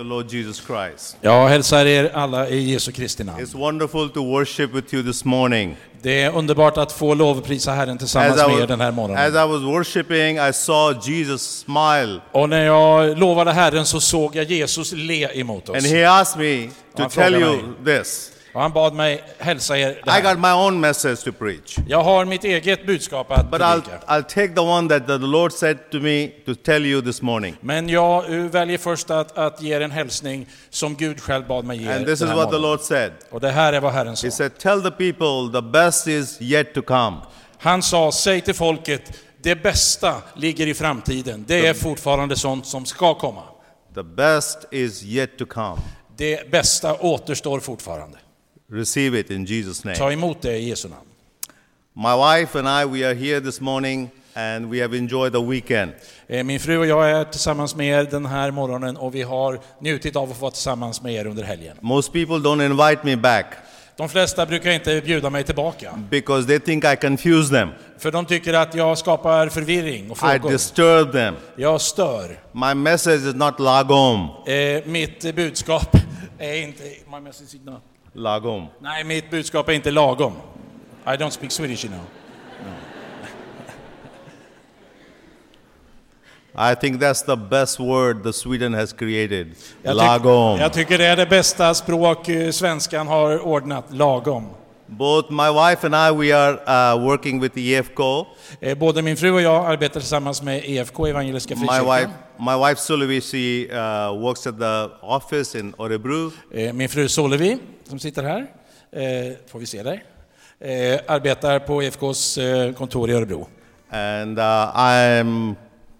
the Lord Jesus Christ. Jag hälsar er alla i Jesu Kristi namn. It's wonderful to worship with you this morning. Det är underbart att få lovprisa Herren tillsammans As I, med er den här was, as morgonen. I was worshiping, I saw Jesus smile, Och när jag lovade Herren så såg jag Jesus le emot oss. and he asked me to tell you this. Och han bad mig hälsa er det I här. got my own message to preach, Jag har mitt eget budskap att but I'll, predika. I'll take the one that the Lord said to me to tell you this morning. Men jag eh, väljer först att, att ge er en hälsning som Gud själv bad mig ge er And this den is här what the morgonen. Lord said. Och det här är vad Herren sa. He said, Tell the people the best is yet to come. Han sa, säg till folket, det bästa ligger i framtiden. Det är fortfarande sånt som ska komma. The best is yet to come. Det bästa återstår fortfarande. Receive it in Jesus' name. Ta emot det i Jesu namn. My wife and I, we are here this morning and we have enjoyed the weekend. Eh, Min fru och jag är tillsammans med er den här morgonen och vi har njutit av att få vara tillsammans med er under helgen. Most people don't invite me back De flesta brukar inte bjuda mig tillbaka, because they think I confuse them. för de tycker att jag skapar förvirring och I frågor. disturb them. Jag stör. My message is not lagom. Eh, Mitt budskap är inte... My message is not- Lagom. Nej, mitt budskap är inte lagom. I don't speak Swedish, you know. I think that's the best word the Sweden has created. Jag, Lagom. jag tycker det är det bästa språk eh, svenskan har ordnat, lagom. Both my wife and I, we are uh, working with EFCO. Eh, Både min fru och jag arbetar tillsammans med EFK, Evangeliska My wife, Frikyrkan. my wife Sulavi, she uh, works at the office in Orebro. Eh, Min fru Solevi, som sitter här, eh, får vi se dig, eh, arbetar på EFKs kontor i Örebro. And uh, I'm,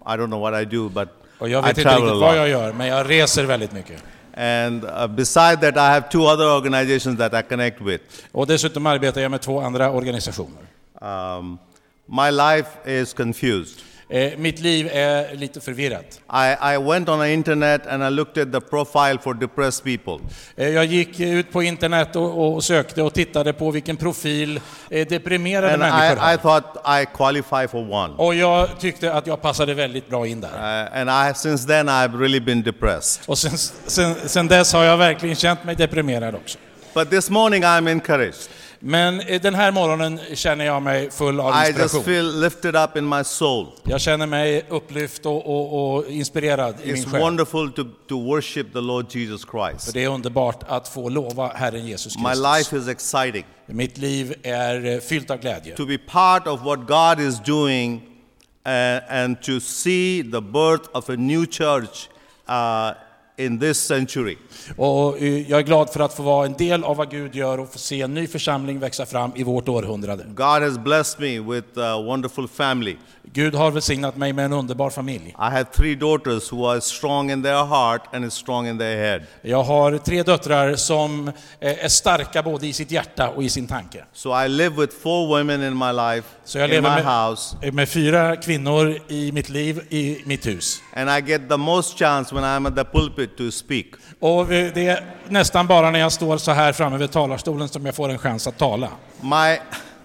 I don't know what I do, but Och jag I vet inte riktigt vad jag gör, men jag reser väldigt mycket. And uh, beside that, I have two other organizations that I connect with. Och dessutom arbetar jag med två andra organisationer. Um, my life is confused. Eh, Mitt liv är lite förvirrat. I, I went on the internet and I looked at the profile for depressed people. Eh, Jag gick ut på internet och, och sökte och tittade på vilken profil eh, deprimerade And människor I, I har. thought I qualify for one. Och jag tyckte att jag passade väldigt bra in där. Uh, and I, since then, I've really been depressed. Och sen, sen, sen dess har jag verkligen känt mig deprimerad också. But this morning, I'm encouraged. Men eh, den här morgonen känner jag mig full av I just inspiration. feel lifted up in my soul. Jag känner mig upplyft och, och, och inspirerad i min It's själ. wonderful to, to worship the Lord Jesus För Christ. det är underbart att få lova Herren Jesus My Kristus. life is exciting. Mitt liv är eh, fyllt av glädje. To be part of what God is doing uh, and to see the birth of a new church uh, in this century. Och eh, jag är glad för att få vara en del av vad Gud gör och få se en ny församling växa fram i vårt århundrade. God has blessed me with a wonderful family. Gud har välsignat mig med en underbar familj. I have three daughters who are strong in their heart and strong in their head. Jag har tre döttrar som eh, är starka både i sitt hjärta och i sin tanke. So I live with four women in my life, Så jag in my lever med, house, med fyra kvinnor i mitt liv, i mitt hus. and I get the most chance when I'm at the pulpit to speak. Och eh, det är nästan bara när jag står så här framme vid talarstolen som jag får en chans att tala. My,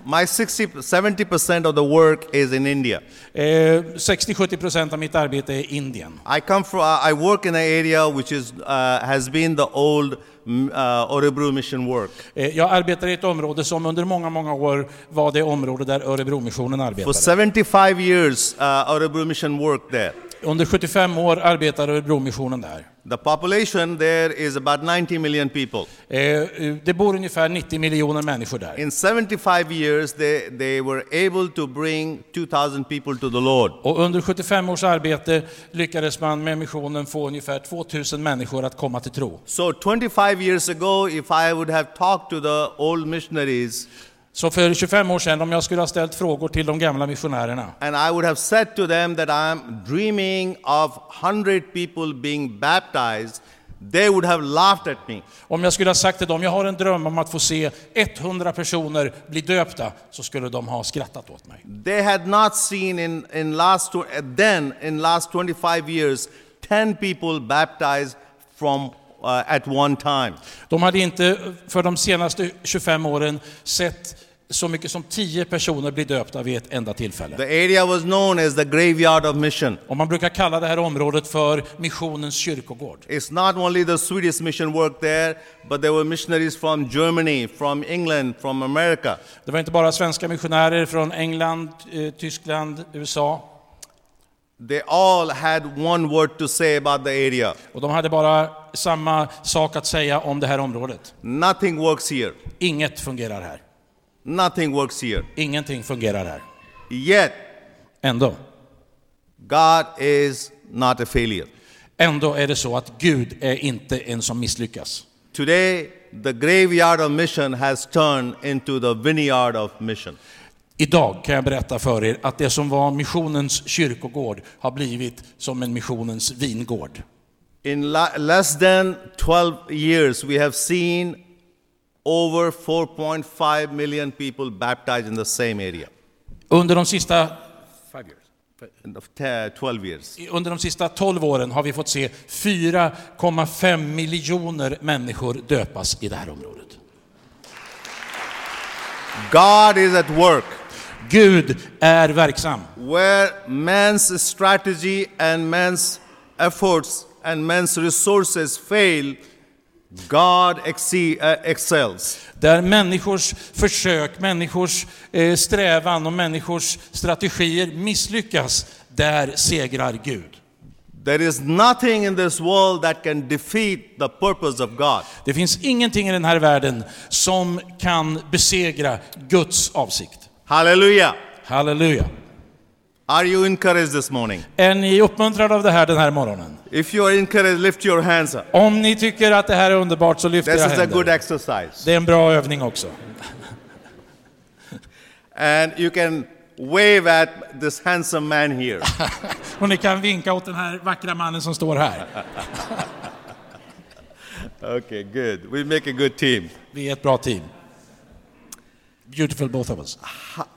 my 60, 70% of the work is in India. Eh, 60-70 procent av mitt arbete är Indien. I come from, I work in an area which is, uh, has been the old uh, Orebro mission work. Eh, jag arbetar i ett område som under många, många år var det område där Örebromissionen For arbetade. 75 years, uh, Orebro mission worked there. Under 75 år arbetade Örebromissionen där. The population there is about 90 million people. Eh, det bor ungefär 90 miljoner människor där. In 75 years, they, they were able to bring 2,000 people to the Lord. Och under 75 års arbete lyckades man med missionen få ungefär 2000 människor att komma till tro. So 25 years ago, if I would have talked to the old missionaries Så för 25 år sedan, om jag skulle ha ställt frågor till de gamla missionärerna and I would have said to them that I'm dreaming of 100 people being baptized, they would have laughed at me. Om jag skulle ha sagt till dem, jag har en dröm om att få se 100 personer bli döpta, så skulle de ha skrattat åt mig. They had not seen in, in last, tw- then, in last 25 years, 10 people baptized from at one time. De hade inte för de senaste 25 åren sett så mycket som tio personer blir döpta vid ett enda tillfälle. The area was known as the graveyard of mission. Och man brukar kalla det här området för missionens kyrkogård. It's not only the Swedish mission work there, but there were missionaries from Germany, from England, from America. Det var inte bara svenska missionärer från England, eh, Tyskland, USA. They all had one word to say about the area. Och de hade bara samma sak att säga om det här området. Nothing works here. Inget fungerar här. Nothing works here. Ingenting fungerar här. Yet, Ändå. God is not a failure. Ändå är det så att Gud är inte en som misslyckas. Today, the graveyard of mission has turned into the vineyard of mission. Idag kan jag berätta för er att det som var missionens kyrkogård har blivit som en missionens vingård. In less than 12 years, we have seen over 4.5 million people baptized in the same area. Under de sista, In the te- 12 years. under de sista 12 åren har vi fått se 4,5 miljoner människor döpas i det här området. God is at work. Gud är verksam. Where man's strategy and man's efforts and man's resources fail, God uh, excels. Där människors försök, människors eh, strävan och människors strategier misslyckas, där segrar Gud. There is nothing in this world that can defeat the purpose of God. Det finns ingenting i den här världen som kan besegra Guds avsikt. Hallelujah. Halleluja. Are you encouraged this morning? Är ni uppmuntrade av det här den här morgonen? If you are encouraged, lift your hands up. Om ni tycker att det här är underbart så lyft This era is a good händer. exercise. Det är en bra övning också. And you can wave at this handsome man here. Och ni kan vinka åt den här vackra mannen som står här. Okay, good. We make a good team. Vi är ett bra team. Beautiful both of us.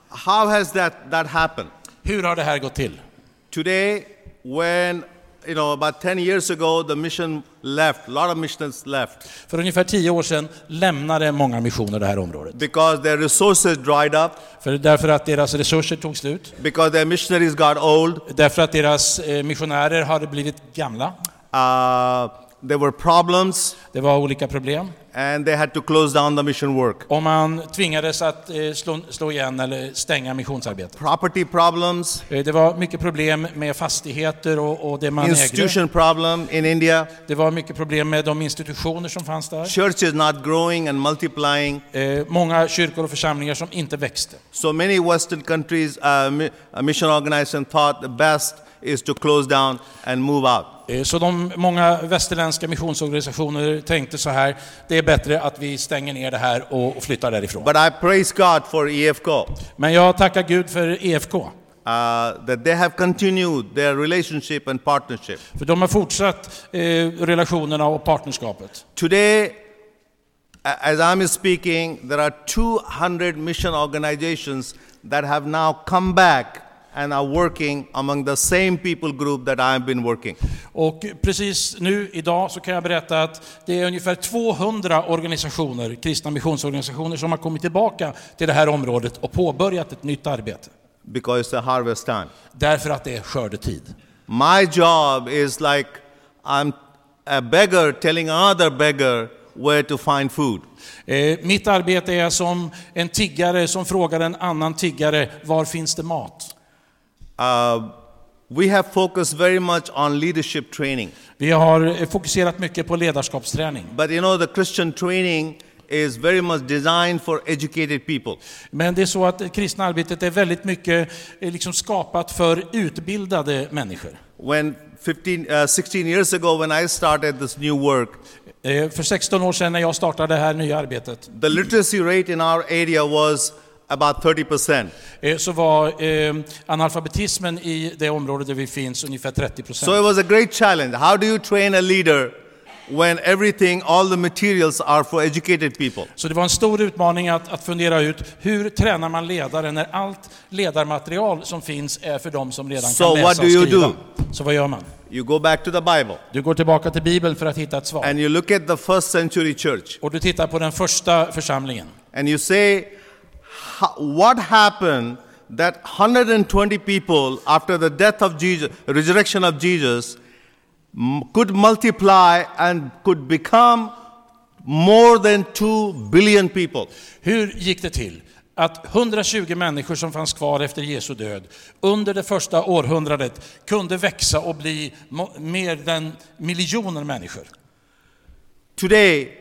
How has that, that happened? Hur har det här gått till? Today, when, you know, about 10 years ago, the mission left, a lot of missions left För ungefär tio år sedan lämnade många missioner det här området. because their resources dried up, För därför att deras resurser tog slut, because their missionaries got old, därför att deras eh, missionärer hade blivit gamla. uh, there were problems, Det var olika problem. And they had to close down the mission work. Och man tvingades att eh, slå, slå igen eller stänga missionsarbetet. Property problems, Eh, Det var mycket problem med fastigheter och, och det man ägde. institution problem in India, Det var mycket problem med de institutioner som fanns där. church is not growing and multiplying. Eh, Många kyrkor och församlingar som inte växte. So many Western countries, uh, uh, mission organization thought the best is to close down and move out. Eh, Så de många västerländska missionsorganisationer tänkte så här, det är bättre att vi stänger ner det här och och flyttar därifrån. But I praise God for EFCO Men jag tackar Gud för EFK, uh, that they have continued their relationship and partnership. för de har fortsatt eh, relationerna och partnerskapet. Today, as I'm speaking, there are 200 mission organizations that have now come back and are working among the same people group that I've been working. Och precis nu, idag, så kan jag berätta att det är ungefär 200 organisationer, kristna missionsorganisationer, som har kommit tillbaka till det här området och påbörjat ett nytt arbete. because it's harvest time. Därför att det är skördetid. My job is like I'm a beggar telling another beggar where to find food. Eh, mitt arbete är som en tiggare som frågar en annan tiggare, var finns det mat? Uh, we have focused very much on leadership training. Vi har eh, fokuserat mycket på ledarskapsträning. But you know, the Christian training is very much designed for educated people. Men det är så att det kristna arbetet är väldigt mycket eh, liksom skapat för utbildade människor. When 15, uh, 16 years ago, when I started this new work, Eh, För 16 år sedan när jag startade det här nya arbetet the literacy rate in our area was about 30%. eh, så var eh, analfabetismen i det område där vi finns ungefär 30 So procent. it was a great challenge. How do you train a leader when everything, all the materials are for educated people? Så det var en stor utmaning att, att fundera ut hur tränar man ledare när allt ledarmaterial som finns är för de som redan So kan läsa what och do you skriva. do? Så vad gör man? You go back to the Bible Du går tillbaka till Bibeln för att hitta ett svar. and you look at the first century church Och du tittar på den första församlingen. and you say, what happened that 120 people after the death of Jesus, resurrection of Jesus, could multiply and could become more than 2 billion people. Hur gick det till att 120 människor som fanns kvar efter Jesu död under det första århundradet kunde växa och bli mer än miljoner människor? Today,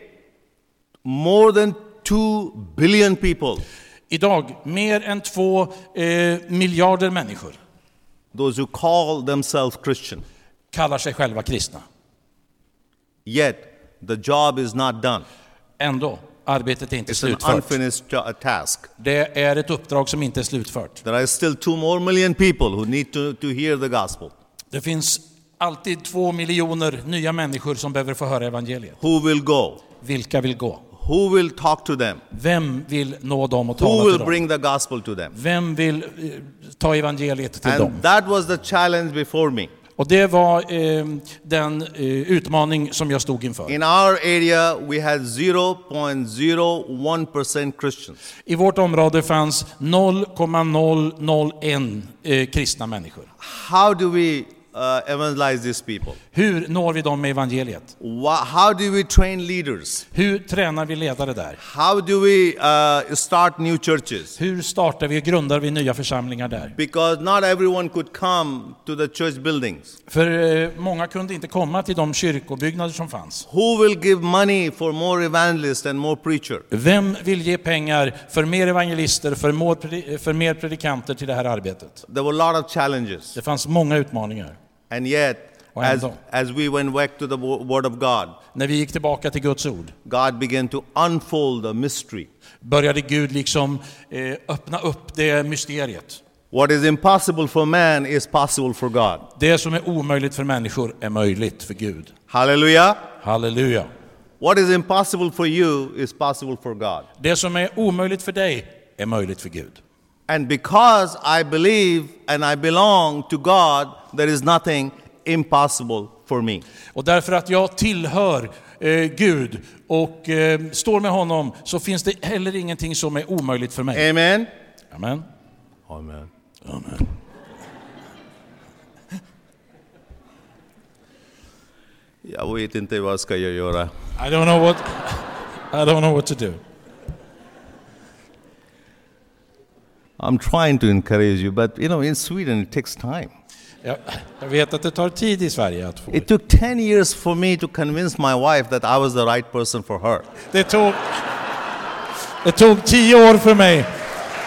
more than 2 billion people, Idag mer än två eh, miljarder människor those who call themselves Christian. kallar sig själva kristna. Yet, the job is not done. Ändå, arbetet är inte It's an slutfört. unfinished jo- task. Det är ett uppdrag som inte är slutfört. There are still 2 more million people who need to, to hear the gospel. Det finns alltid två miljoner nya människor som behöver få höra evangeliet. Who will go? Vilka vill gå? Who will talk to them? Vem vill nå dem och Who tala will till dem? bring the gospel to them? Vem vill eh, ta evangeliet till dem? And that was the challenge before me. Och det var eh, den eh, utmaning som jag stod inför. In our area, we had 0.01% Christians. I vårt område fanns 0,001 eh, kristna människor. How do we uh, evangelize these people? Hur når vi dem med evangeliet? Wha- How do we train leaders? Hur tränar vi ledare där? How do we uh, start new churches? Hur startar vi och grundar vi nya församlingar där? Because not everyone could come to the church buildings. För eh, många kunde inte komma till de kyrkobyggnader som fanns. Who will give money for more evangelists and more preacher? Vem vill ge pengar för mer evangelister, för, more, för mer predikanter till det här arbetet? There were a lot of challenges. Det fanns många utmaningar. And yet, Och as, ändå. as we went back to the wo- Word of God, När vi gick tillbaka till Guds ord God began to unfold the mystery. började Gud liksom eh, öppna upp det mysteriet. What is impossible for man is possible for God. Det som är omöjligt för människor är möjligt för Gud. Hallelujah. Halleluja. What is impossible for you is possible for God. Det som är omöjligt för dig är möjligt för Gud. And because I believe and I belong to God, there is nothing impossible for me. Och därför att jag tillhör eh, Gud och eh, står med honom så finns det heller ingenting som är omöjligt för mig. Amen. Amen. Amen. Amen. Jag vet inte vad ska jag göra. I don't know what I don't know what to do. I'm trying to encourage you, but you know, in Sweden it takes time. Jag, jag vet att det tar tid i Sverige att få. It took 10 years for me to convince my wife that I was the right person for her. Det tog, det tog tio år för mig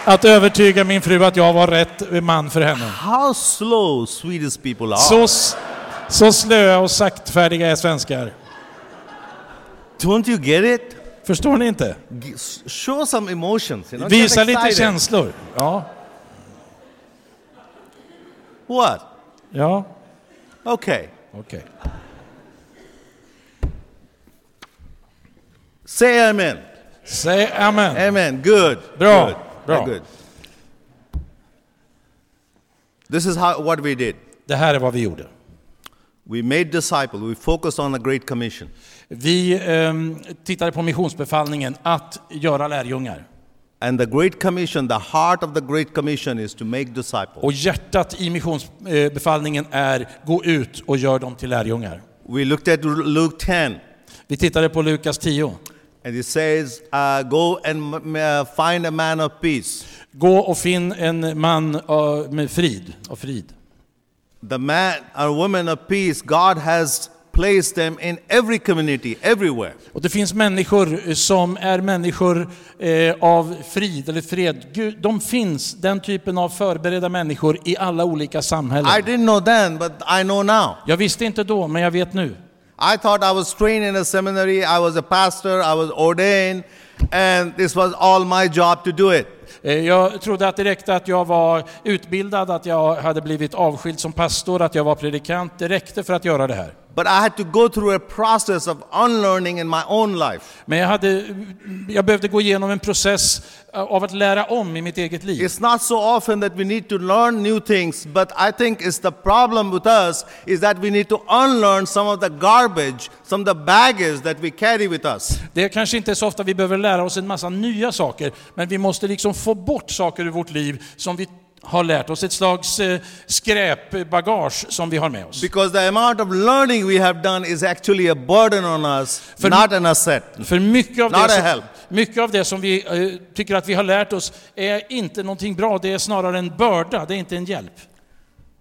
att övertyga min fru att jag var rätt man för henne. How slow Swedish people are. Så, så slöa och saktfärdiga är svenskar. Don't you get it? Förstår ni inte? Show some emotions. You know? Visa lite känslor. Ja, What? ja, Okay. okej. Say amen. Säg amen. Amen. Good. Bra. Good. Bra. Good. This is how what we did. Det här är vad vi gjorde. We made disciples. We focused on the Great Commission. Vi ehm, tittade på missionsbefallningen att göra lärjungar. And the Great Commission, the heart of the Great Commission is to make disciples. Och hjärtat i missionsbefallningen är gå ut och gör dem till lärjungar. We looked at Luke 10, Vi tittade på Lukas 10. and it says, uh, Go and uh, find a man of peace. Gå och finn en man uh, med frid och frid. The man or woman of peace, God has placed them in every community, everywhere. Och det finns människor som är människor eh, av frid eller fred. Gud, de finns, den typen av förberedda människor i alla olika samhällen. I didn't know then, but I know now. Jag visste inte då, men jag vet nu. I thought I was trained in a seminary, I was a pastor, I was ordained, and this was all my job to do it. Eh, Jag trodde att det räckte att jag var utbildad, att jag hade blivit avskild som pastor, att jag var predikant. Det räckte för att göra det här. But I had to go through a process of unlearning in my own life. Men jag, hade, jag behövde gå igenom en process av att lära om i mitt eget liv. It's not so often that we need to learn new things, but I think it's the problem with us is that we need to unlearn some of the garbage, some of the baggage that we carry with us. Det är kanske inte så ofta vi behöver lära oss en massa nya saker, men vi måste liksom få bort saker ur vårt liv som vi har lärt oss, ett slags eh, skräpbagage som vi har med oss. Because the amount of learning we have done is actually a burden on us, För- not an asset. För mycket av, Not det som, mycket av det som vi eh, tycker att vi har lärt oss är inte någonting bra, det är snarare en börda, det är inte en hjälp.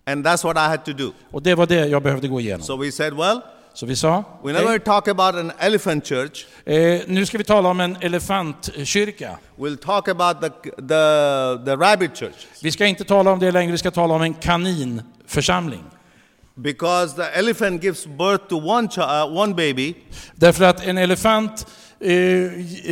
And that's what I had to do. Och det var det jag behövde gå igenom. So we said, well, Så vi sa, going to talk about an elephant church. eh, nu ska vi tala om en elefantkyrka. We'll talk about the, the, the rabbit church. Vi ska inte tala om det längre, vi ska tala om en kaninförsamling. Because the elephant gives birth to one, uh, one baby, Därför att en elefant eh,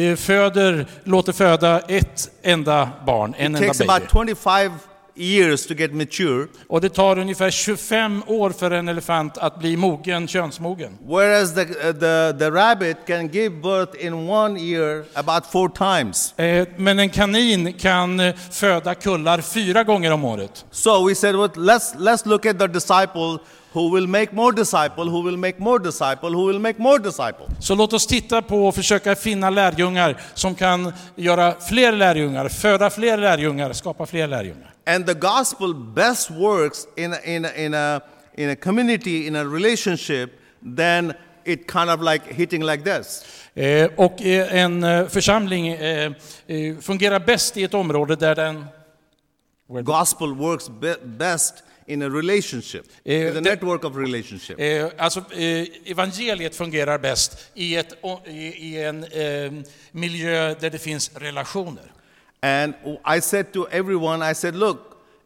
eh, föder, låter föda ett enda barn, en it enda takes baby. about 25 years to get mature. Och det tar ungefär 25 år för en elefant att bli mogen, könsmogen. Whereas the, uh, the, the rabbit can give birth in one year about four times. Eh, Men en kanin kan eh, föda kullar fyra gånger om året. So we said, well, let's, let's look at the disciple who will make more disciple, who will make more disciple, who will make more disciple. Så låt oss titta på och försöka finna lärjungar som kan göra fler lärjungar, föda fler lärjungar, skapa fler lärjungar. And the gospel best works in a, in a, in a, in a community, in a relationship, then it kind of like hitting like this. Eh, Och eh, en eh, församling eh, eh, fungerar bäst i ett område där den Gospel works be- best in a relationship, Eh, in det- network of relationship. Eh, alltså, eh, evangeliet fungerar bäst i, ett, i, i en miljö där det finns relationer. And I said to everyone, I said, look,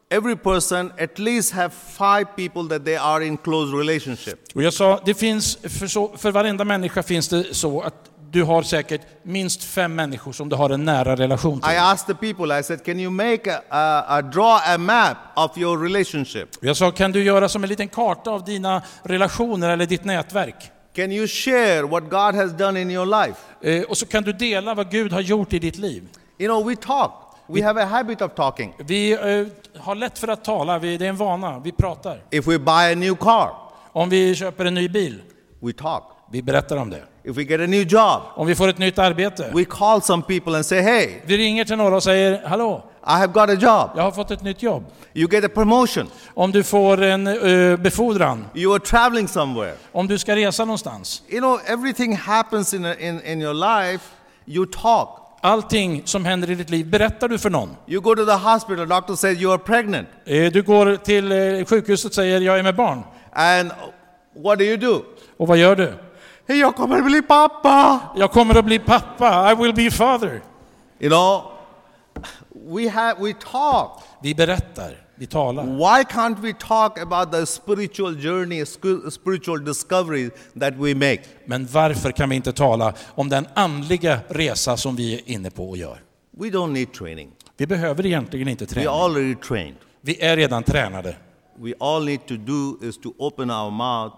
every person at least have five people that they are in close relationship. Och jag sa, det finns, för, så, för varenda människa finns det så att du har säkert minst fem människor som du har en nära relation till. I asked the people, I said, can you make a, a, a draw a map of your relationship? Jag sa, kan du göra som en liten karta av dina relationer eller ditt nätverk? Can you share what God has done in your life? Eh, och så kan du dela vad Gud har gjort i ditt liv. You know, we talk. We have a habit of talking. Vi eh, har lätt för att tala, vi, det är en vana, vi pratar. If we buy a new car, Om vi köper en ny bil, we talk. vi berättar om det. If we get a new job, Om vi får ett nytt arbete, we call some people and say, hey, vi ringer till några och säger Hallå, I have got a job. jag har fått ett nytt jobb. You get a promotion. Om du får en eh, befordran, You are traveling somewhere. om du ska resa någonstans. You know, everything happens in, a, in, in your life, you talk. Allting som händer i ditt liv berättar du för någon. You go to the hospital, doctor says you are pregnant. Eh, Du går till eh, sjukhuset och säger jag är med barn. And what do you do? Och vad gör du? Hey, jag kommer bli pappa. Jag kommer att bli pappa, I will be father. You know, we have we talk. Vi berättar, vi talar. Why can't we talk about the spiritual journey, spiritual discovery that we make? Men varför kan vi inte tala om den andliga resa som vi är inne på och gör? We don't need training. Vi behöver egentligen inte We träna. are already trained. Vi är redan tränade. We all need to do is to open our mouth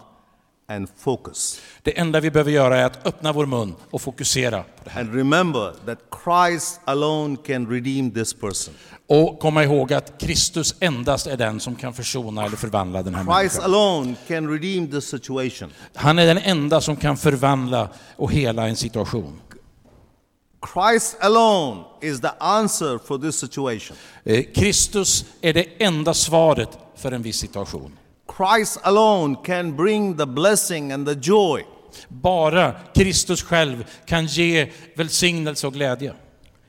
and focus. Det enda vi behöver göra är att öppna vår mun och fokusera på det här. And remember that Christ alone can redeem this person. Och komma ihåg att Kristus endast är den som kan försona eller förvandla den här Christ människan. alone can redeem this situation. Han är den enda som kan förvandla och hela en situation. Christ alone is the answer for this situation. Eh, Kristus är det enda svaret för en viss situation. Christ alone can bring the blessing and the joy. Bara Kristus själv kan ge välsignelse och glädje.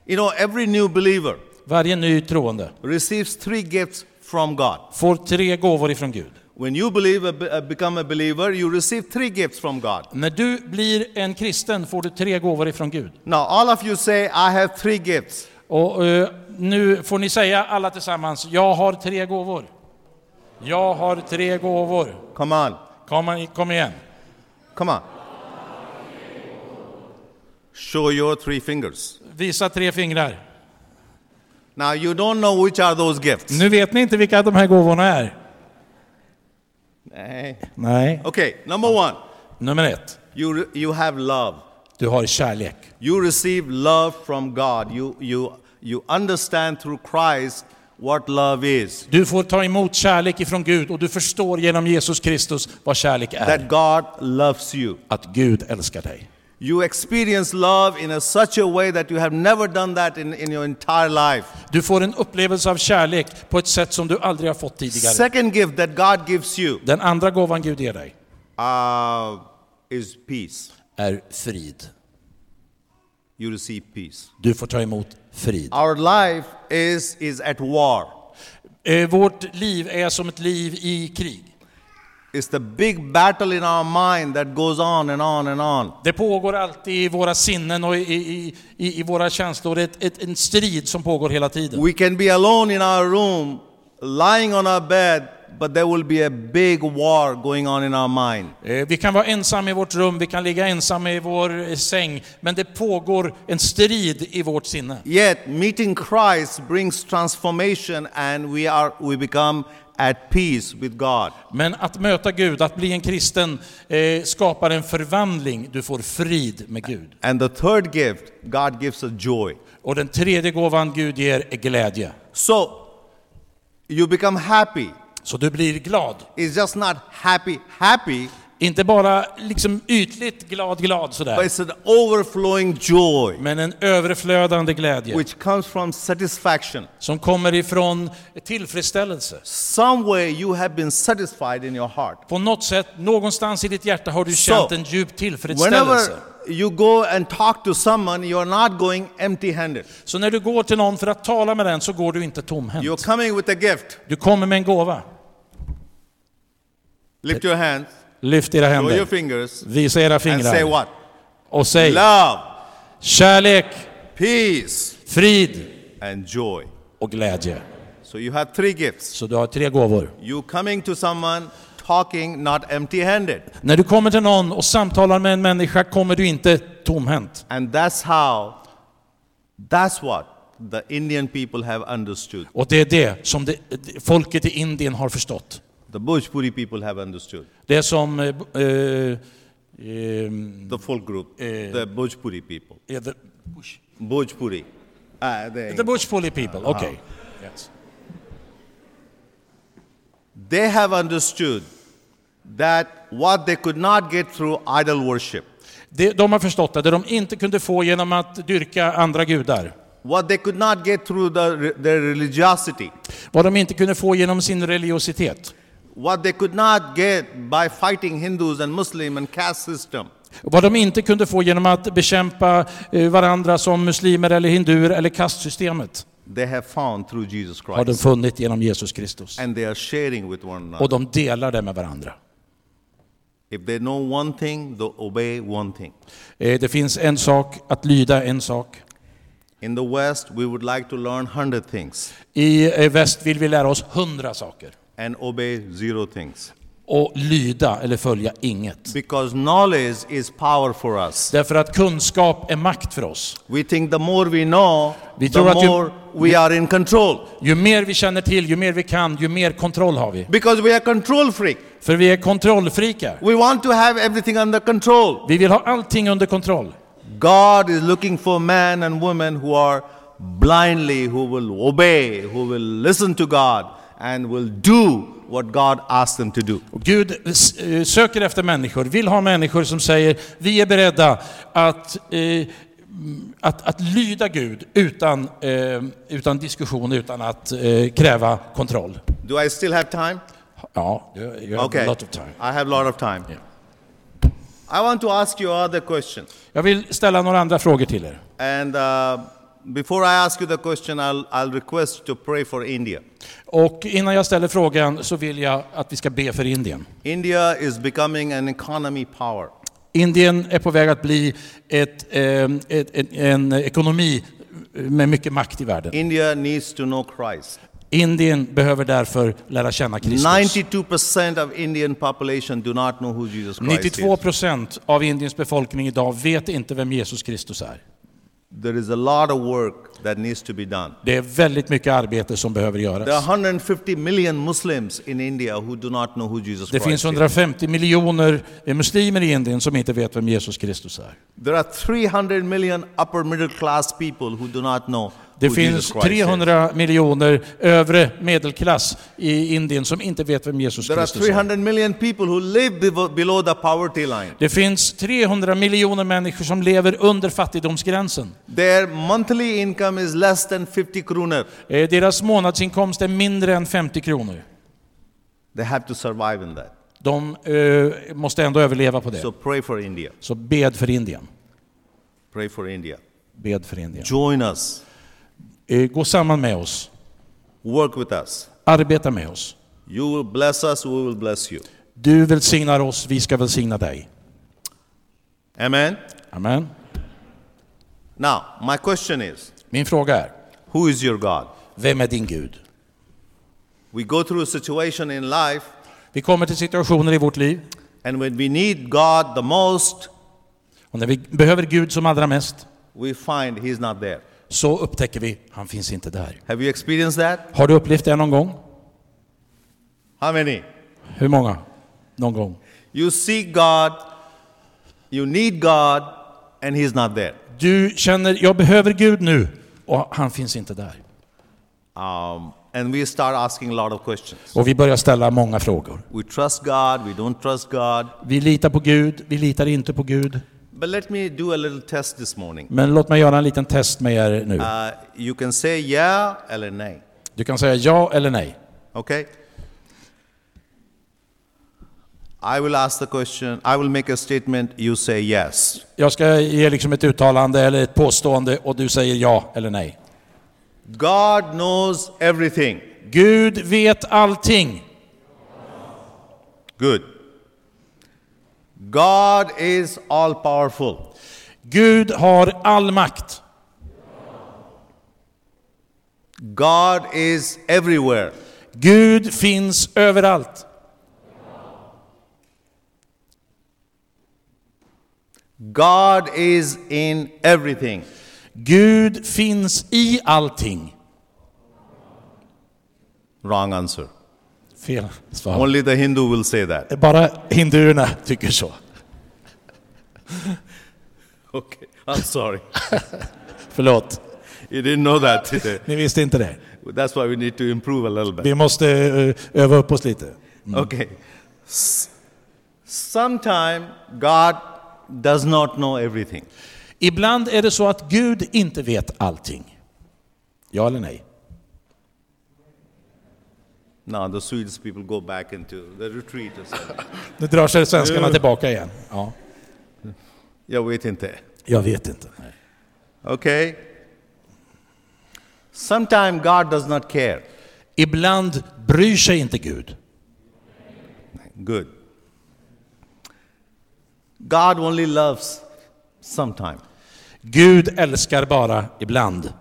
You know, every new believer Varje ny troende receives three gifts from God. får tre gåvor ifrån Gud. When you believe, uh, become a believer, you receive three gifts from God. När du blir en kristen får du tre gåvor ifrån Gud. Now, all of you say, I have three gifts. Och eh, nu får ni säga alla tillsammans, jag har tre gåvor. Jag har tre gåvor. Come on, Kom, kom igen. come on. Show your three fingers. Visa tre fingrar. Now, you don't know which are those gifts. Nu vet ni inte vilka de här gåvorna är. Nej. Nej. Okay, number one, Nummer ett. you, you have love. Du har kärlek. You receive love from God. You, you, you understand through Christ what love is. Du får ta emot kärlek ifrån Gud och du förstår genom Jesus Kristus vad kärlek är. That God loves you. Att Gud älskar dig. You experience love in a such a way that you have never done that in, in your entire life. Du får en upplevelse av kärlek på ett sätt som du aldrig har fått tidigare. Second gift that God gives you Den andra gåvan Gud ger dig uh, is peace. är frid. You receive peace. Du får ta emot frid. Our life is, is at war. Eh, Vårt liv är som ett liv i krig. It's the big battle in our mind that goes on and on and on. Det pågår alltid i våra sinnen och i, i, i, i våra känslor. Det är ett, ett, en strid som pågår hela tiden. We can be alone in our room, lying on our bed, but there will be a big war going on in our mind. Eh, Vi kan vara ensamma i vårt rum, vi kan ligga ensamma i vår eh, säng, men det pågår en strid i vårt sinne. Yet, meeting Christ brings transformation and we, are, we become at peace with God. Men att möta Gud, att bli en kristen, eh, skapar en förvandling. Du får frid med Gud. And the third gift, God gives us joy. Och den tredje gåvan Gud ger är glädje. So, you become happy. Så du blir glad. It's just not happy, happy, Inte bara liksom ytligt glad, glad but sådär. it's an overflowing joy Men en överflödande glädje which comes from satisfaction. som kommer ifrån tillfredsställelse. Some way you have been satisfied in your heart. På något sätt, någonstans i ditt hjärta har du So, känt en djup tillfredsställelse. Whenever you go and talk to someone, you're not going empty handed. Så när du går till någon för att tala med den så går du inte tomhänt. You're coming with a gift. Du kommer med en gåva. Lift your hands, Lyft era show your händer. fingers, Visa era and say fingrar. what? Och säg Love, kärlek, peace, frid and joy. och glädje. So you have three gifts. Så du har tre gåvor. You coming to someone, talking, not empty handed. När du kommer till någon och samtalar med en människa kommer du inte tomhänt. And that's how, that's what the Indian people have understood. Och det är det som det, folket i Indien har förstått. The Bhojpuri people have understood. Det som... Eh, eh, ehm, The folk group, Eh. the Bhojpuri people. eh, the, Bhojpuri. Ah, the Bushpuli people, okej. Yes. they have understood that what they could not get through idol worship, Det, de har förstått att det de inte kunde få genom att dyrka andra gudar, what they could not get through the, their religiosity, vad de inte kunde få genom sin religiositet, what they could not get by fighting Hindus and Muslim and caste system, vad de inte kunde få genom att bekämpa eh, varandra som muslimer eller hinduer eller kastsystemet, they have found through Jesus har de Christ. funnit genom Jesus Kristus. And they are sharing with one another. Och de delar det med varandra. If they know one thing, they obey one thing. Eh, Det finns en sak, att lyda en sak. In the West, we would like to learn hundred things I eh, väst vill vi lära oss hundra saker. And obey zero things. Och lyda eller följa inget. Because knowledge is power for us. Därför att kunskap är makt för oss. We think the more we know, Vi the att ju- more we are in control. Ju mer vi känner till, ju mer vi kan, ju mer kontroll har vi. Because we are control freak. För vi är kontrollfrikar. We want to have everything under control. Vi vill ha allting under kontroll. God is looking for men and women who are blindly, who will obey, who will listen to God, and will do what God asks them to do. Och Gud eh, söker efter människor, vill ha människor som säger vi är beredda att, eh, att, att lyda Gud utan, eh, utan diskussion, utan att eh, kräva kontroll. Do I still have time? Ja, you you have Okay. a lot of time. I have a lot of time. Yeah. I want to ask you other question. Jag vill ställa några andra frågor till er. And uh, before I ask you the question, I'll, I'll request to pray for India. Och innan jag ställer frågan så vill jag att vi ska be för Indien. India is becoming an economy power. Indien är på väg att bli ett, eh, ett, en, en ekonomi med mycket makt i världen. India needs to know Christ. Indien behöver därför lära känna Kristus. 92% of Indian population do not know who Jesus Christ 92 is. procent av Indiens befolkning idag vet inte vem Jesus Kristus är. There is a lot of work that needs to be done. Det är väldigt mycket arbete som behöver There are göras. 150 million Muslims in India who do not know who Jesus Det Christ finns is. 150 miljoner muslimer i Indien som inte vet vem Jesus Kristus är. There are 300 million upper middle class people who do not know Det who finns Jesus Christ is. 300 miljoner övre medelklass i Indien som inte vet vem Jesus There are Kristus är. 300 million people who live bevo- below the poverty line. Det finns 300 miljoner människor som lever under fattigdomsgränsen. Their monthly income is less than 50 kronor. Eh, Deras månadsinkomst är mindre än 50 kronor. They have to survive in that. De eh, måste ändå överleva på det. So pray for India. Så bed för Indien. Pray for India. Bed för Indien. Join us. Eh, Gå samman med oss. Work with us. Arbeta med oss. You will bless us, we will bless you. Du välsignar oss, vi ska välsigna dig. Amen. Amen. Now, my question is Min fråga är, who is your God? vem är din Gud? We go through a situation in life, Vi kommer till situationer i vårt liv and when we need God the most, och när vi behöver Gud som allra mest we find He's not there. Så upptäcker vi, han finns inte där. Have you experienced that? Har du upplevt det någon gång? How many? Hur många? Någon gång. You seek God, you need God, and He's not there. Du känner, jag behöver Gud nu och han finns inte där. Um, and we start asking a lot of questions. Och vi börjar ställa många frågor. We trust God, we don't trust God. Vi litar på Gud, vi litar inte på Gud. But let me do a little test this morning. Men låt mig göra en liten test med er nu. Uh, you can say yeah eller nej. Du kan säga ja eller nej. Okay? I will ask the question, I will make a statement, you say yes. Jag ska ge liksom ett uttalande eller ett påstående och du säger ja eller nej. God knows everything. Gud vet allting. Good. God is all powerful. Gud har all makt. God is everywhere. Gud finns överallt. God is in everything. Gud finns i allting. Wrong answer. Fel svar. Only the Hindu will say that. Bara hinduerna tycker så. Okay, I'm sorry. Förlåt, You didn't know that today. ni visste inte det. That's why we need to improve a little bit. Vi måste eh, öva upp oss lite. Okay. S- Sometime God does not know everything. Ibland är det så att Gud inte vet allting. Ja eller nej? Now the Swedish people go back into the retreat or something. Nu drar sig svenskarna tillbaka igen. Ja, Jag vet inte. jag vet inte. Okay? Sometime God does not care. Ibland bryr sig inte Gud. Good. God only loves sometime. Gud älskar bara ibland.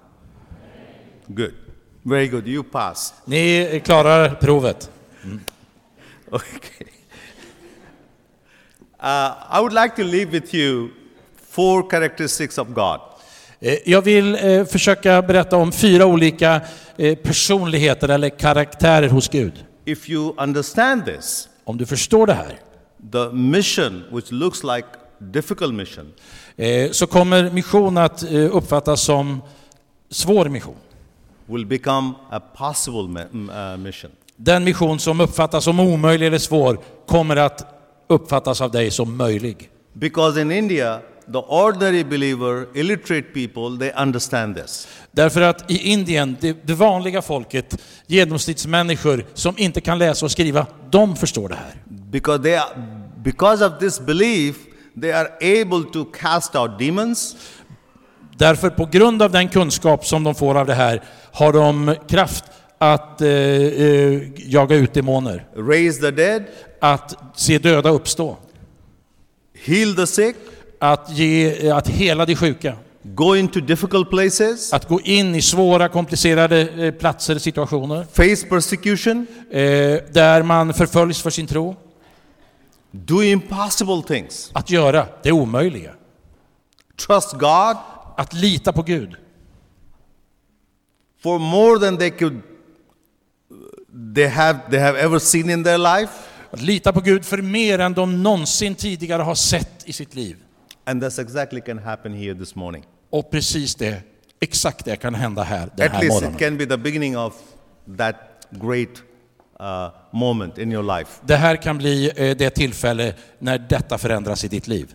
Good. Very good. You pass. Ni klarar provet. Okay. Uh, I would like to leave with you four characteristics of God. Eh, Jag vill eh, försöka berätta om fyra olika eh, personligheter eller karaktärer hos Gud. If you understand this, Om du förstår det här the mission, which looks like difficult mission, eh, så kommer mission att eh, uppfattas som svår mission. Will become a possible uh, mission. Den mission som uppfattas som omöjlig eller svår kommer att uppfattas av dig som möjlig. Because in India, the ordinary believer, illiterate people, they understand this. Därför att i Indien, det, det vanliga folket, genomsnittsmänniskor som inte kan läsa och skriva, de förstår det här. Because they are, because of this belief, they are able to cast out demons, Därför på grund av den kunskap som de får av det här har de kraft att eh, eh, jaga ut demoner, raise the dead, att se döda uppstå, heal the sick, att, ge, att hela de sjuka, go into difficult places, att gå in i svåra, komplicerade eh, platser, situationer, face persecution, eh, där man förföljs för sin tro, do impossible things, att göra det omöjliga. trust God, Att lita på Gud. For more than they could they have they have ever seen in their life Att lita på Gud för mer än de någonsin tidigare har sett i sitt liv. and that's exactly can happen here this morning Och precis det, exakt det kan hända här den at här least it morgonen. can be the beginning of that great uh, moment in your life Det här kan bli eh, det tillfälle när detta förändras i ditt liv.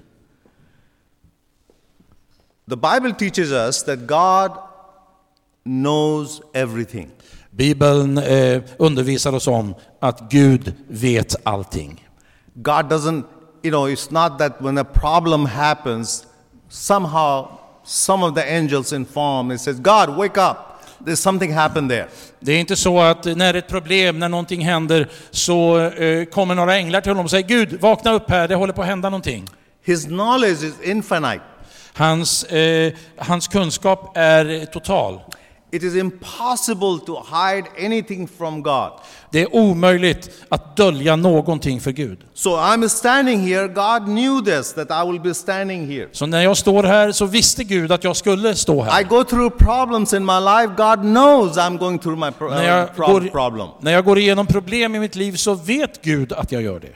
the bible teaches us that god knows everything Bibeln eh, undervisar oss om att Gud vet allting. god doesn't you know it's not that when a problem happens somehow some of the angels inform it says god wake up there's something happened there Det är inte så att när ett problem, när någonting händer, så eh, kommer några änglar till honom och säger Gud, vakna upp här, det håller på att hända någonting. his knowledge is infinite Hans, eh, hans kunskap är total. It is impossible to hide anything from God. Det är omöjligt att dölja någonting för Gud. So I'm standing here. God knew this, that I will be standing here. Så när jag står här så visste Gud att jag skulle stå I här. go through problems in my life. God knows I'm going through my pro- När uh, jag, pro- går, problem. när jag går igenom problem i mitt liv så vet Gud att jag gör det.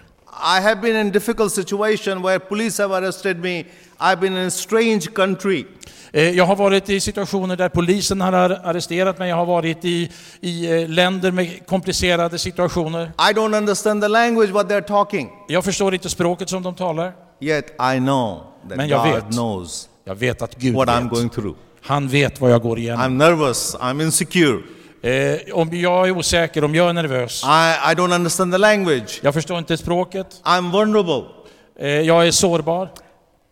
I have been in difficult situation where police have arrested me. I've been in a strange country. Eh, Jag har varit i situationer där polisen har ar- arresterat mig, jag har varit i, i eh, länder med komplicerade situationer. I don't understand the language what they're talking. Jag förstår inte språket som de talar. Yet I know that Men jag God vet. knows Jag vet att Gud what I'm vet. going through. Han vet vad jag går igenom. I'm nervous. I'm insecure. Eh, om jag är osäker, om jag är nervös, I, I don't understand the language. jag förstår inte språket, I'm vulnerable. eh, jag är sårbar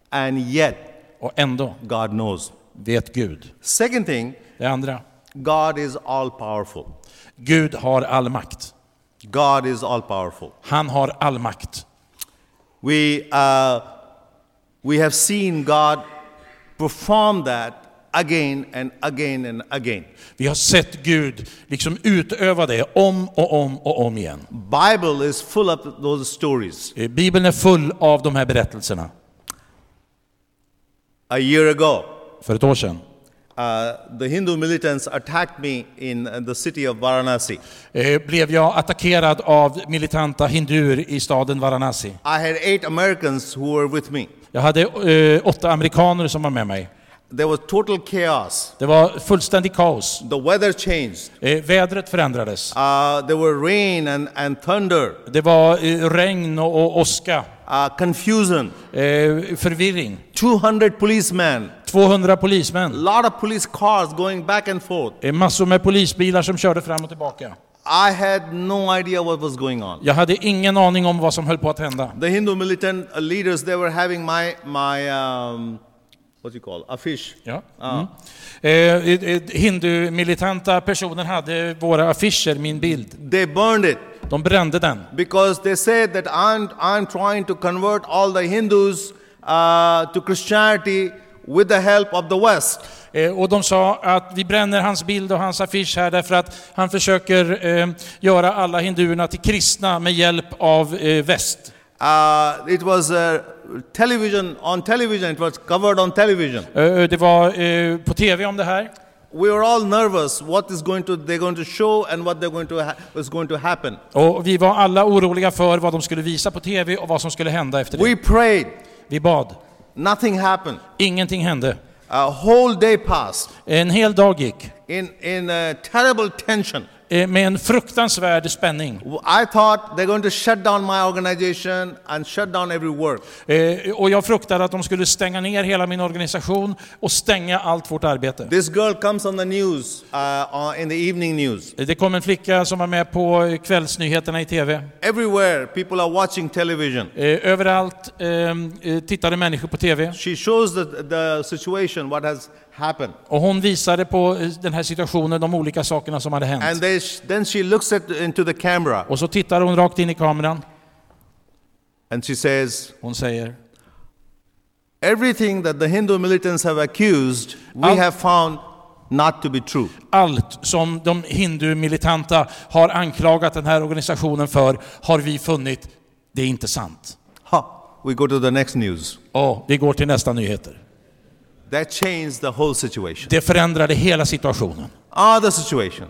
And yet, och ändå God knows. vet Gud. Second thing, Det andra, God is all powerful. Gud har all makt. God is all powerful. Han har all makt. We, uh, we have seen God perform that again and again and again. Vi har sett Gud liksom utöva det om och om och om igen. Bible is full of those stories. Eh, Bibeln är full av de här berättelserna. A year ago, För ett år sedan uh, the Hindu militants attacked me in uh, the city of Varanasi. eh, blev jag attackerad av militanta hinduer i staden Varanasi. I had eight Americans who were with me. Jag hade eh, åtta amerikaner som var med mig. There was total chaos. Det var fullständig kaos. The weather changed. Eh, vädret förändrades. Uh, there were rain and, and thunder, Det var eh, regn och, och åska, uh, confusion. eh, förvirring. 200 policemen, 200 a polismän, lot of police cars going back and forth. eh, massor med polisbilar som körde fram och tillbaka. I had no idea what was going on. Jag hade ingen aning om vad som höll på att hända. The Hindu militant uh, leaders, they were having my, my um, what you call, affiche. Ja. Mm. Eh, eh, Hindu-militanta personer hade våra affischer, min bild. They burned it De brände den. because they said that I'm, I'm trying to convert all the Hindus uh, to Christianity with the help of the West. Eh, Och de sa att vi bränner hans bild och hans affisch här därför att han försöker eh, göra alla hinduerna till kristna med hjälp av eh, väst. Uh, it was uh, television, on television, it was covered on television. Eh, Det var eh, på TV om det här. We were all nervous what is going to, they're going to show and what they're going to ha- is going to happen. Och vi var alla oroliga för vad de skulle visa på TV och vad som skulle hända efter We det. prayed, Vi bad. nothing happened. Ingenting hände. A whole day passed En hel dag gick in, in terrible tension. Eh, med en fruktansvärd spänning. I thought they're going to shut down my organization and shut down every work. Eh, Och jag fruktade att de skulle stänga ner hela min organisation och stänga allt vårt arbete. This girl comes on the news, uh, in the evening news. Det kom en flicka som var med på kvällsnyheterna i TV. Everywhere, people are watching television. Eh, Överallt eh, eh, tittade människor på TV She shows the, the situation, what has happened. och hon visade på eh, den här situationen, de olika sakerna som hade And hänt. they, then she looks at, into the camera Och så tittar hon rakt in i kameran. and she says, Hon säger Everything that the Hindu militants have accused, we Al- have found not to be true. allt som de hindu-militanta har anklagat den här organisationen för har vi funnit, det är inte sant. Ha, we go to the next news. Och vi går till nästa nyheter. That changed the whole situation. Det förändrade hela situationen. Other situation.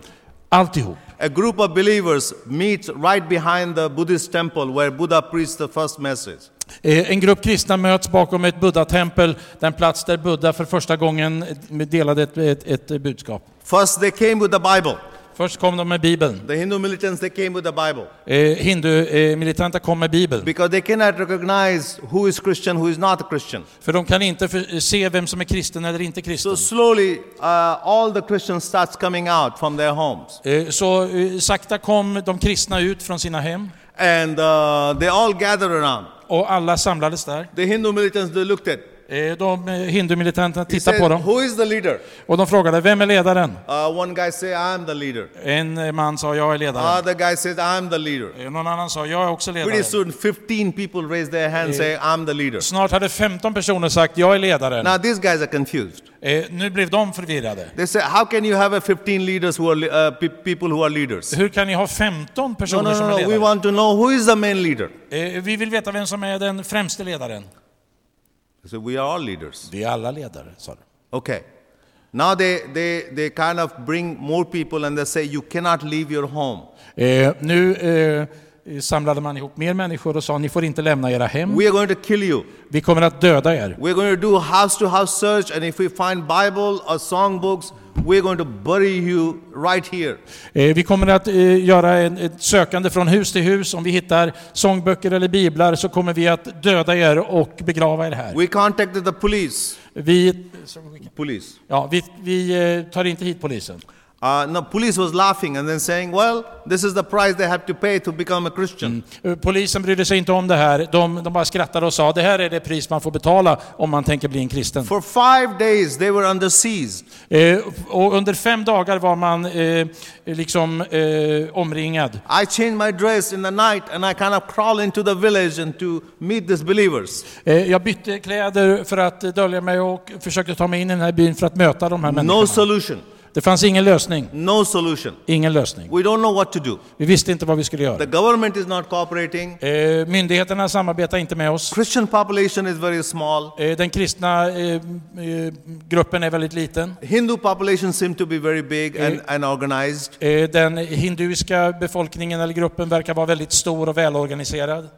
Alltihop. A group of believers meet right behind the Buddhist temple where Buddha preached the first message. Eh, En grupp kristna möts bakom ett buddha-tempel, den plats där Buddha för första gången delade ett, ett, ett budskap. First, they came with the Bible. Först kom de med Bibeln. The Hindu militants, they came with the Bible. Eh, Hindu-militanter kom med Bibeln. Because they cannot recognize who is Christian, who is not Christian. För de kan inte för, se vem som är kristen eller inte kristen. So slowly, uh, all the Christians starts coming out from their homes. Eh, Så eh, sakta kom de kristna ut från sina hem And uh, they all gather around. och alla samlades där. The Hindu militants, they looked at. Eh, De eh, hindumilitanterna tittade said, på dem who is the leader? och de frågade, vem är ledaren? Uh, one guy say, I'm the leader. En eh, man sa, jag är ledaren. Other guy says, I'm the leader. Någon annan sa, jag är också Pretty ledaren. soon, 15 people raise their hand, say, I'm the leader. Snart hade 15 personer sagt, jag är ledaren. Now these guys are confused. Nu blev de förvirrade. They say, how can you have a 15 leaders who are uh, pe- people who are leaders? Hur kan ni ha 15 No, personer no, som no, är no. We ledare? want to know who is the main leader. Vi vill veta vem som är den främste ledaren. Say, we are all leaders. Vi är alla ledare, sa de. Okay. Now they, they, they kind of bring more people and they say, you cannot leave your home. Eh, nu eh, samlade man ihop mer människor och sa ni får inte lämna era hem. We are going to kill you. Vi kommer att döda er. We're going to do house to house search, and if we find Bible or songbooks, we're going to bury you right here. Eh, vi kommer att eh, göra en, ett sökande från hus till hus. Om vi hittar sångböcker eller biblar så kommer vi att döda er och begrava er här. We contacted the police. Vi, Police. ja, vi, vi eh, tar inte hit polisen. Uh, no, police was laughing and then saying, well, this is the price they have to pay to become a Christian. Eh, Polisen brydde sig inte om det här. De, de bara skrattade och sa det här är det pris man får betala om man tänker bli en kristen. For five days, they were under siege. Eh, och under fem dagar var man eh, liksom eh, omringad. I changed my dress in the night and I kind of crawl into the village and to meet these believers. Eh, jag bytte kläder för att dölja mig och försökte ta mig in i den här byn för att möta de här No människorna. solution. Det fanns ingen lösning. No solution. Ingen lösning. We don't know what to do. Vi visste inte vad vi skulle The göra. government is not cooperating. Eh, myndigheterna samarbetar inte med oss. Christian population is very small. Eh, den kristna eh, eh, gruppen är väldigt liten. Hindu population seem to be very big and, and organized. Eh, den hinduiska befolkningen eller gruppen verkar vara väldigt stor och välorganiserad.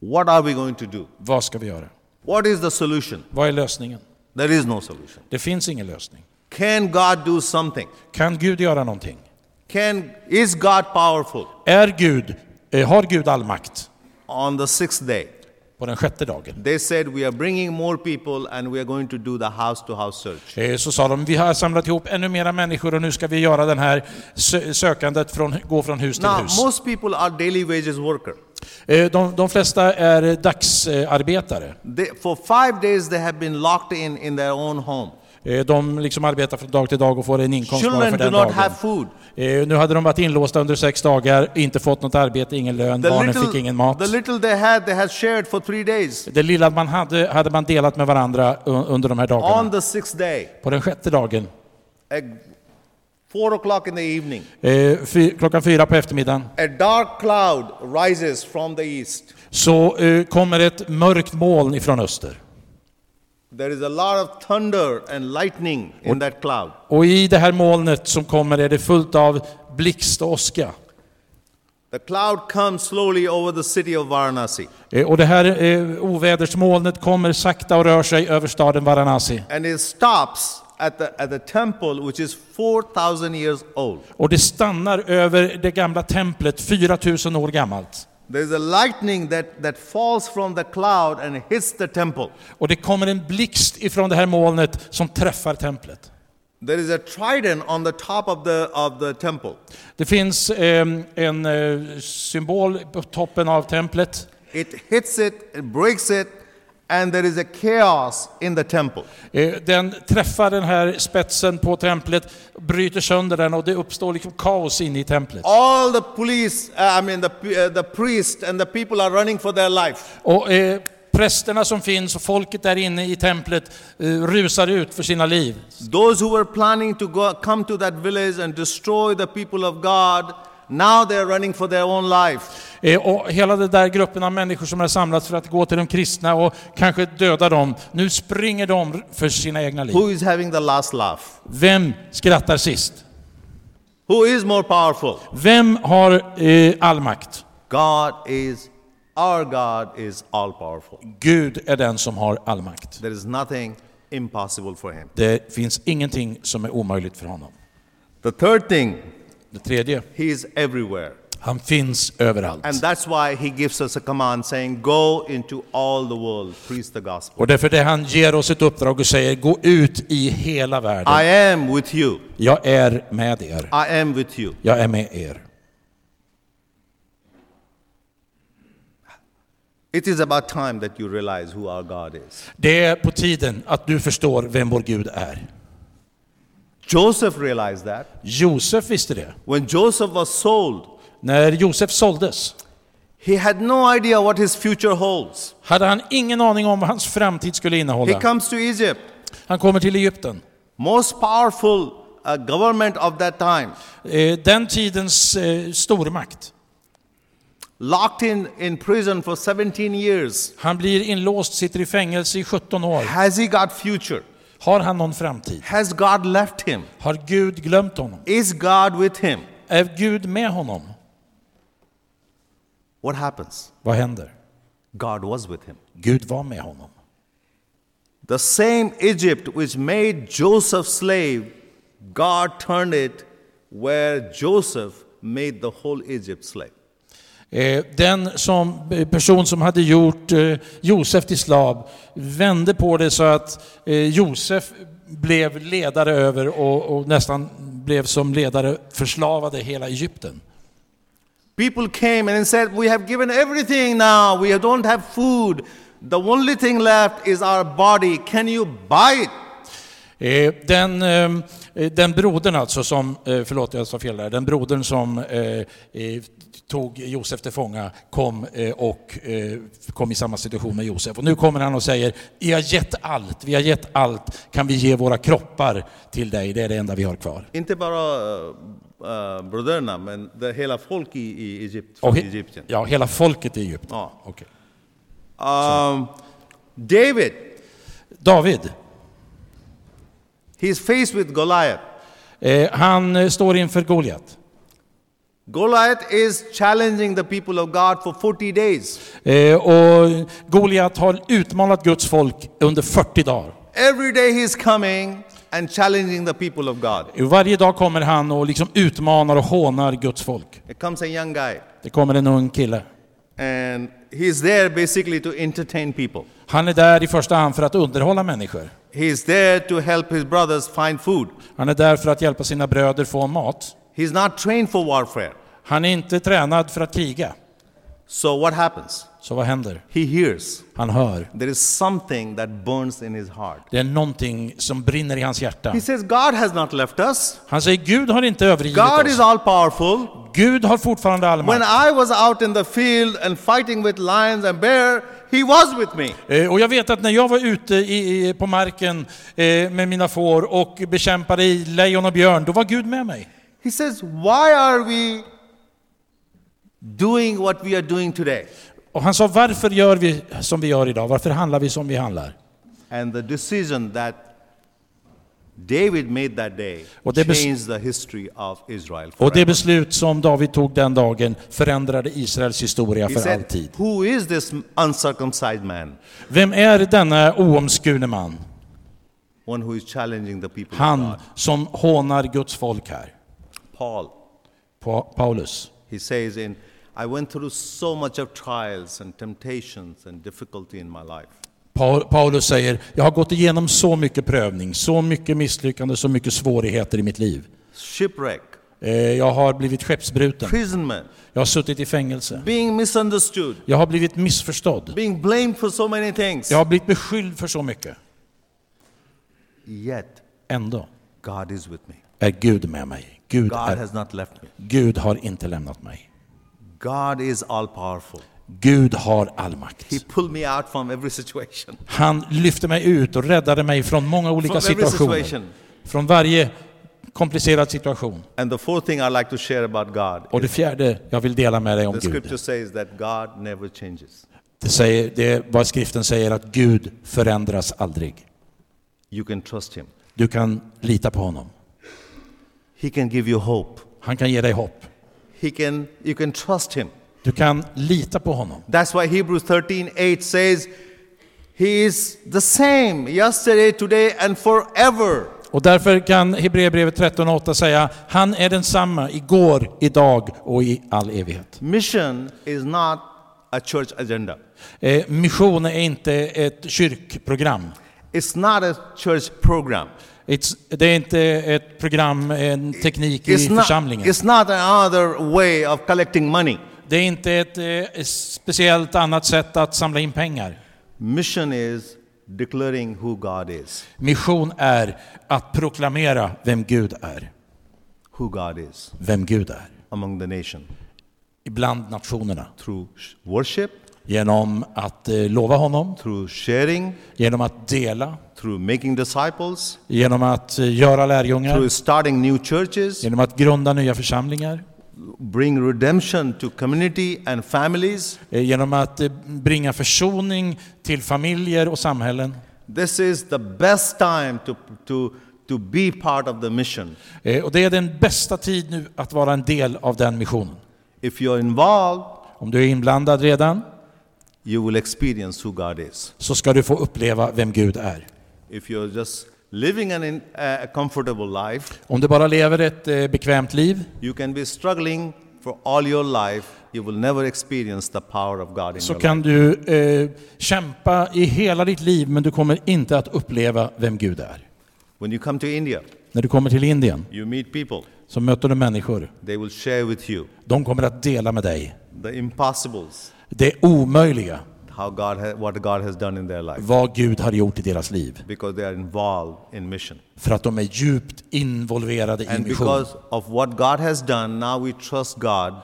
What are we going to do? Vad ska vi göra? What is the solution? Vad är lösningen? There is no solution. Det finns ingen lösning. Can God do something? Kan Gud göra någonting? Can is God powerful? Är Gud, eh, har Gud all makt? On the sixth day, På den sjätte dagen. they said we are bringing more people and we are going to do the house to house search. Eh, Så sa de, vi har samlat ihop ännu mera människor och nu ska vi göra den här sö- sökandet från, gå från hus till Now, hus. most people are daily wages worker. Eh, De, de flesta är dagsarbetare. They, for five days they have been locked in in their own home. Eh, De liksom arbetar från dag till dag och får en inkomst bara Children för do den not dagen. have food. Eh, Nu hade de varit inlåsta under sex dagar, inte fått något arbete, ingen lön, The barnen fick little, ingen mat. the little they had, they had shared for three days. Det lilla man hade, hade man delat med varandra under de här On dagarna. the sixth day, På den sjätte dagen, four o'clock in the evening, eh, fy, klockan fyra på eftermiddagen, a dark cloud rises from the east. så eh, kommer ett mörkt moln ifrån öster. There is a lot of thunder and lightning in that cloud. Och i det här molnet som kommer är det fullt av blixt och åska. The cloud comes slowly over the city of Varanasi Eh, Och det här eh, ovädersmolnet kommer sakta och rör sig över staden Varanasi. and it stops at the, at the temple which is 4,000 years old. Och det stannar över det gamla templet, 4000 år gammalt. There is a lightning that, that falls from the cloud and hits the temple. Och det kommer en blixt ifrån det här molnet som träffar templet. There is a trident on the top of the, of the temple. Det finns eh, en eh, symbol på toppen av templet. It hits it, it breaks it, and there is a chaos in the temple. Eh, den träffar den här spetsen på templet, bryter sönder den och det uppstår liksom kaos inne i templet. All the police, uh, I mean the, uh, the priest and the people are running for their life. Och eh, prästerna som finns och folket där inne i templet eh, rusar ut för sina liv. Those who were planning to go, come to that village and destroy the people of God Now they're running for their own life. Eh, Och hela den där gruppen av människor som har samlats för att gå till de kristna och kanske döda dem, nu springer de för sina egna liv. Who is having the last laugh? Vem skrattar sist? Who is more powerful? Vem har eh, all makt? God is, our God is all powerful. Gud är den som har all makt. There is nothing impossible for him. Det finns ingenting som är omöjligt för honom. The third thing, Det tredje, he is everywhere. han finns överallt. And that's why he gives us a command saying, Go into all the world, preach the gospel. Och därför det han ger oss ett uppdrag och säger gå ut i hela världen. I am with you. Jag är med er. I am with you. Jag är med er. It is about time that you realize who our God is. Det är på tiden att du förstår vem vår Gud är. Joseph realized that. Josef visste det. When Joseph was sold, När Josef såldes he had no idea what his future holds. hade han ingen aning om vad hans framtid skulle He innehålla. comes to Egypt, Han kommer till Egypten. most powerful uh, government of that time, Eh, Den tidens eh, stormakt. locked in in prison for 17 years. Han blir inlåst, sitter i fängelse i 17 år. Has he got future? Har han någon framtid? Has God left him? Har Gud glömt honom? Is God with him? Är Gud med honom? What happens? Vad händer? God was with him. Gud var med honom. The same Egypt which made Joseph slave, God turned it where Joseph made the whole Egypt slave. Eh, den som, eh, person som hade gjort eh, Josef till slav vände på det så att Josef blev ledare över och, och nästan blev som ledare förslavade hela Egypten. People came and said, We have given everything now. We don't have food. The only thing left is our body. Can you buy it? Eh, Den, eh, den brodern alltså som, eh, förlåt jag sa fel där, den brodern som tog Josef till fånga kom och kom i samma situation med Josef. Och nu kommer han och säger, vi har gett allt, vi har gett allt, kan vi ge våra kroppar till dig? Det är det enda vi har kvar. Inte bara uh, bröderna, men det hela folk i, i Egypt, från he- Egypten. Ja, hela folket i Egypten. Ja. Okej. Um, David, David, he's faced with Goliath. eh, han eh, står inför Goliat. Goliath is challenging the people of God for 40 days. Eh, och Goliat har utmanat Guds folk under 40 dagar. Every day he's coming and challenging the people of God. Varje dag kommer han och liksom utmanar och hånar Guds folk. It comes a young guy, Det kommer en ung kille. and he's there basically to entertain people. Han är där i första hand för att underhålla människor. He's there to help his brothers find food. Han är där för att hjälpa sina bröder få mat. He's not trained for warfare. Han är inte tränad för att kriga. So what happens? Så vad händer? He hears Han hör. there is something that burns in his heart. Det är någonting som brinner i hans hjärta. He says, God has not left us. Han säger Gud har inte övergivit God is oss. all powerful. Gud har fortfarande all When makt. I was out in the field and fighting with lions and bear, he was with me. Eh, Och jag vet att när jag var ute i, i, på marken eh, med mina får och bekämpade i lejon och björn, då var Gud med mig. He says, Why are we doing what we are doing today? Och han sa, varför gör vi som vi gör idag? Varför handlar vi som vi handlar? And the decision that David made that day Och det changed the history of Israel. Och det beslut som David tog den dagen förändrade Israels historia He för said, alltid. Who is this uncircumcised man? Vem är denna oomskurne man? One who is challenging the people of Han God. som hånar Guds folk här. Paul, Pa- Paulus. he says in, I went through so much of trials and temptations and difficulty in my life. Pa- Paulus säger, jag har gått igenom så mycket prövning, så mycket misslyckande, så mycket svårigheter i mitt liv. Shipwreck, Eh, Jag har blivit skeppsbruten. imprisonment, Jag har suttit i fängelse. being misunderstood, Jag har blivit missförstådd. being blamed for so many things. Jag har blivit beskylld för så mycket. Yet, Ändå God is with me. är Gud med mig. Gud, God är, has not left me. Gud har inte lämnat mig. God is all powerful. Gud har all makt. He pulled me out from every situation. Han lyfte mig ut och räddade mig från många olika From situationer. situation. Från varje komplicerad situation. And the fourth thing I'd like to share about God, Och det fjärde jag vill dela med dig om the Gud. says that God never changes. Det, säger, det är vad skriften säger att Gud förändras aldrig. You can trust Him. Du kan lita på honom. He can give you hope. Han kan ge dig hopp. He can, you can trust Him. Du kan lita på honom. That's why Hebrews 13 8 says, He is the same yesterday, today, and forever. Och därför kan Hebreerbrevet 13.8 säga han är densamma igår, idag och i all evighet. Mission is not a church agenda. Eh, mission är inte ett kyrkprogram. It's not a church program. It's, det är inte ett program, en teknik i It's not, församlingen. it's not another way of collecting money. Det är inte ett eh, speciellt annat sätt att samla in pengar. Mission is declaring who God is, Mission är att proklamera vem Gud är. who God is Vem Gud är. among the nation. Ibland nationerna. through sh- worship, Genom att eh, lova honom, through sharing, genom att dela, through making disciples, genom att eh, göra lärjungar, through starting new churches, genom att grunda nya församlingar, bring redemption to community and families. eh, genom att eh, bringa försoning till familjer och samhällen. This is the best time to, to, to be part of the mission. Eh, Och det är den bästa tid nu att vara en del av den missionen. If you're involved, Om du är inblandad redan you will experience who God is. så ska du få uppleva vem Gud är. If you're just living an in, a comfortable life, Om du bara lever ett eh, bekvämt liv you can be struggling for all your life. You will never experience the power of God in så your kan life. du eh, kämpa i hela ditt liv men du kommer inte att uppleva vem Gud är. When you come to India, När du kommer till Indien you meet people. så möter du människor. They will share with you De kommer att dela med dig the impossibles, det omöjliga, how God ha, what God has done in their life, vad Gud har gjort i deras liv. because they are involved in mission. För att de är djupt involverade i And mission. because of what God has done, now we trust God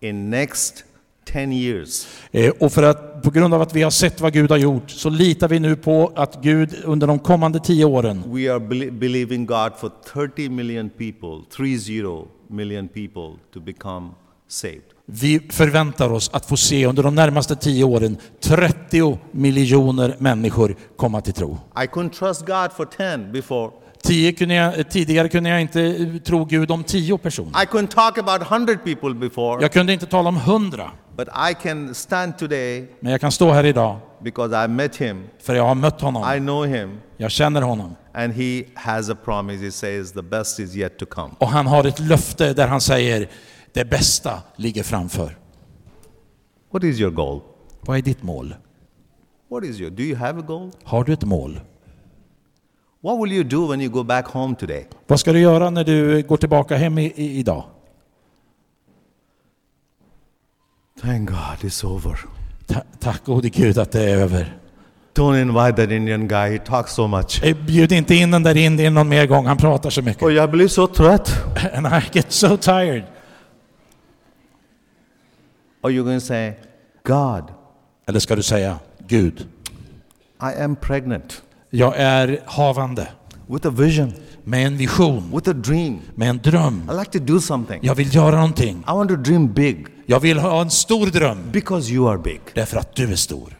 in next 10 years. Eh, Och för att, på grund av att vi har sett vad Gud har gjort så litar vi nu på att Gud under de kommande tio åren We are bel- believing God for 30 million people, 30 million people to become saved. Vi förväntar oss att få se under de närmaste tio åren 30 miljoner människor komma till tro. I couldn't trust God for 10 before. Tio kunde jag, tidigare kunde jag inte eh, tro Gud om tio personer. I couldn't talk about 100 people before. Jag kunde inte tala om hundra. But I can stand today Men jag kan stå här idag because I met him, för jag har mött I honom. know him, Jag känner honom. and he has a promise. He says, The best is yet to come. Och han har ett löfte där han säger det bästa ligger framför. What is your goal? Vad är ditt mål? What is your, do you have a goal? Har du ett mål? What will you do when you go back home today? Vad ska du göra när du går tillbaka hem i, i, idag? Thank God it's over. Ta, tack gode Gud att det är över. Don't invite that Indian guy, he talks so much. Eh, Bjud inte in den där indien någon mer gång, han pratar så mycket. Oh, jag blir så trött. And I get so tired. Or you're going to say, God, Eller ska du säga Gud, I am pregnant jag är havande with a vision, med en vision, with a dream. med en dröm. I like to do something. Jag vill göra någonting. I want to dream big Jag vill ha en stor dröm because you are big. därför att du är stor.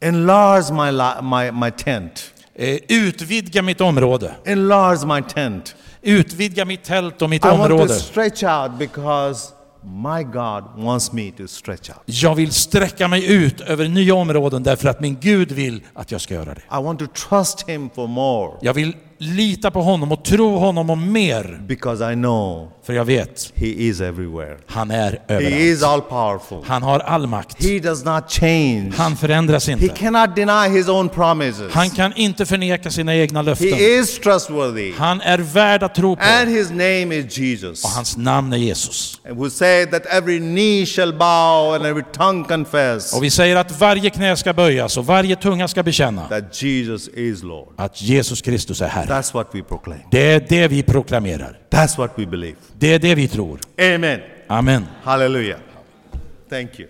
Enlarge my, li- my, my tent. Eh, Utvidga mitt område. Enlarge my tent. Utvidga mitt tält och mitt I want to område. stretch out because my God wants me to stretch out. Jag vill sträcka mig ut över nya områden därför att min Gud vill att jag ska göra det. I want to trust Him for more Jag vill lita på honom och tro honom om mer. because I know För jag vet, He is everywhere. han är He is överallt. all powerful. Han har all makt. He does not change. Han förändras He inte. cannot deny His own promises. Han kan inte förneka sina egna löften. He is trustworthy. Han är värd att tro på. And His name is Jesus. Och hans namn är Jesus. And who said that every knee shall bow and every tongue confess Och vi säger att varje knä ska böjas och varje tunga ska bekänna that Jesus is Lord. att Jesus Kristus är Herre. That's what we proclaim. Det är det vi proklamerar. That's what we believe. Det är det vi tror. Amen. Amen. Hallelujah. Thank you.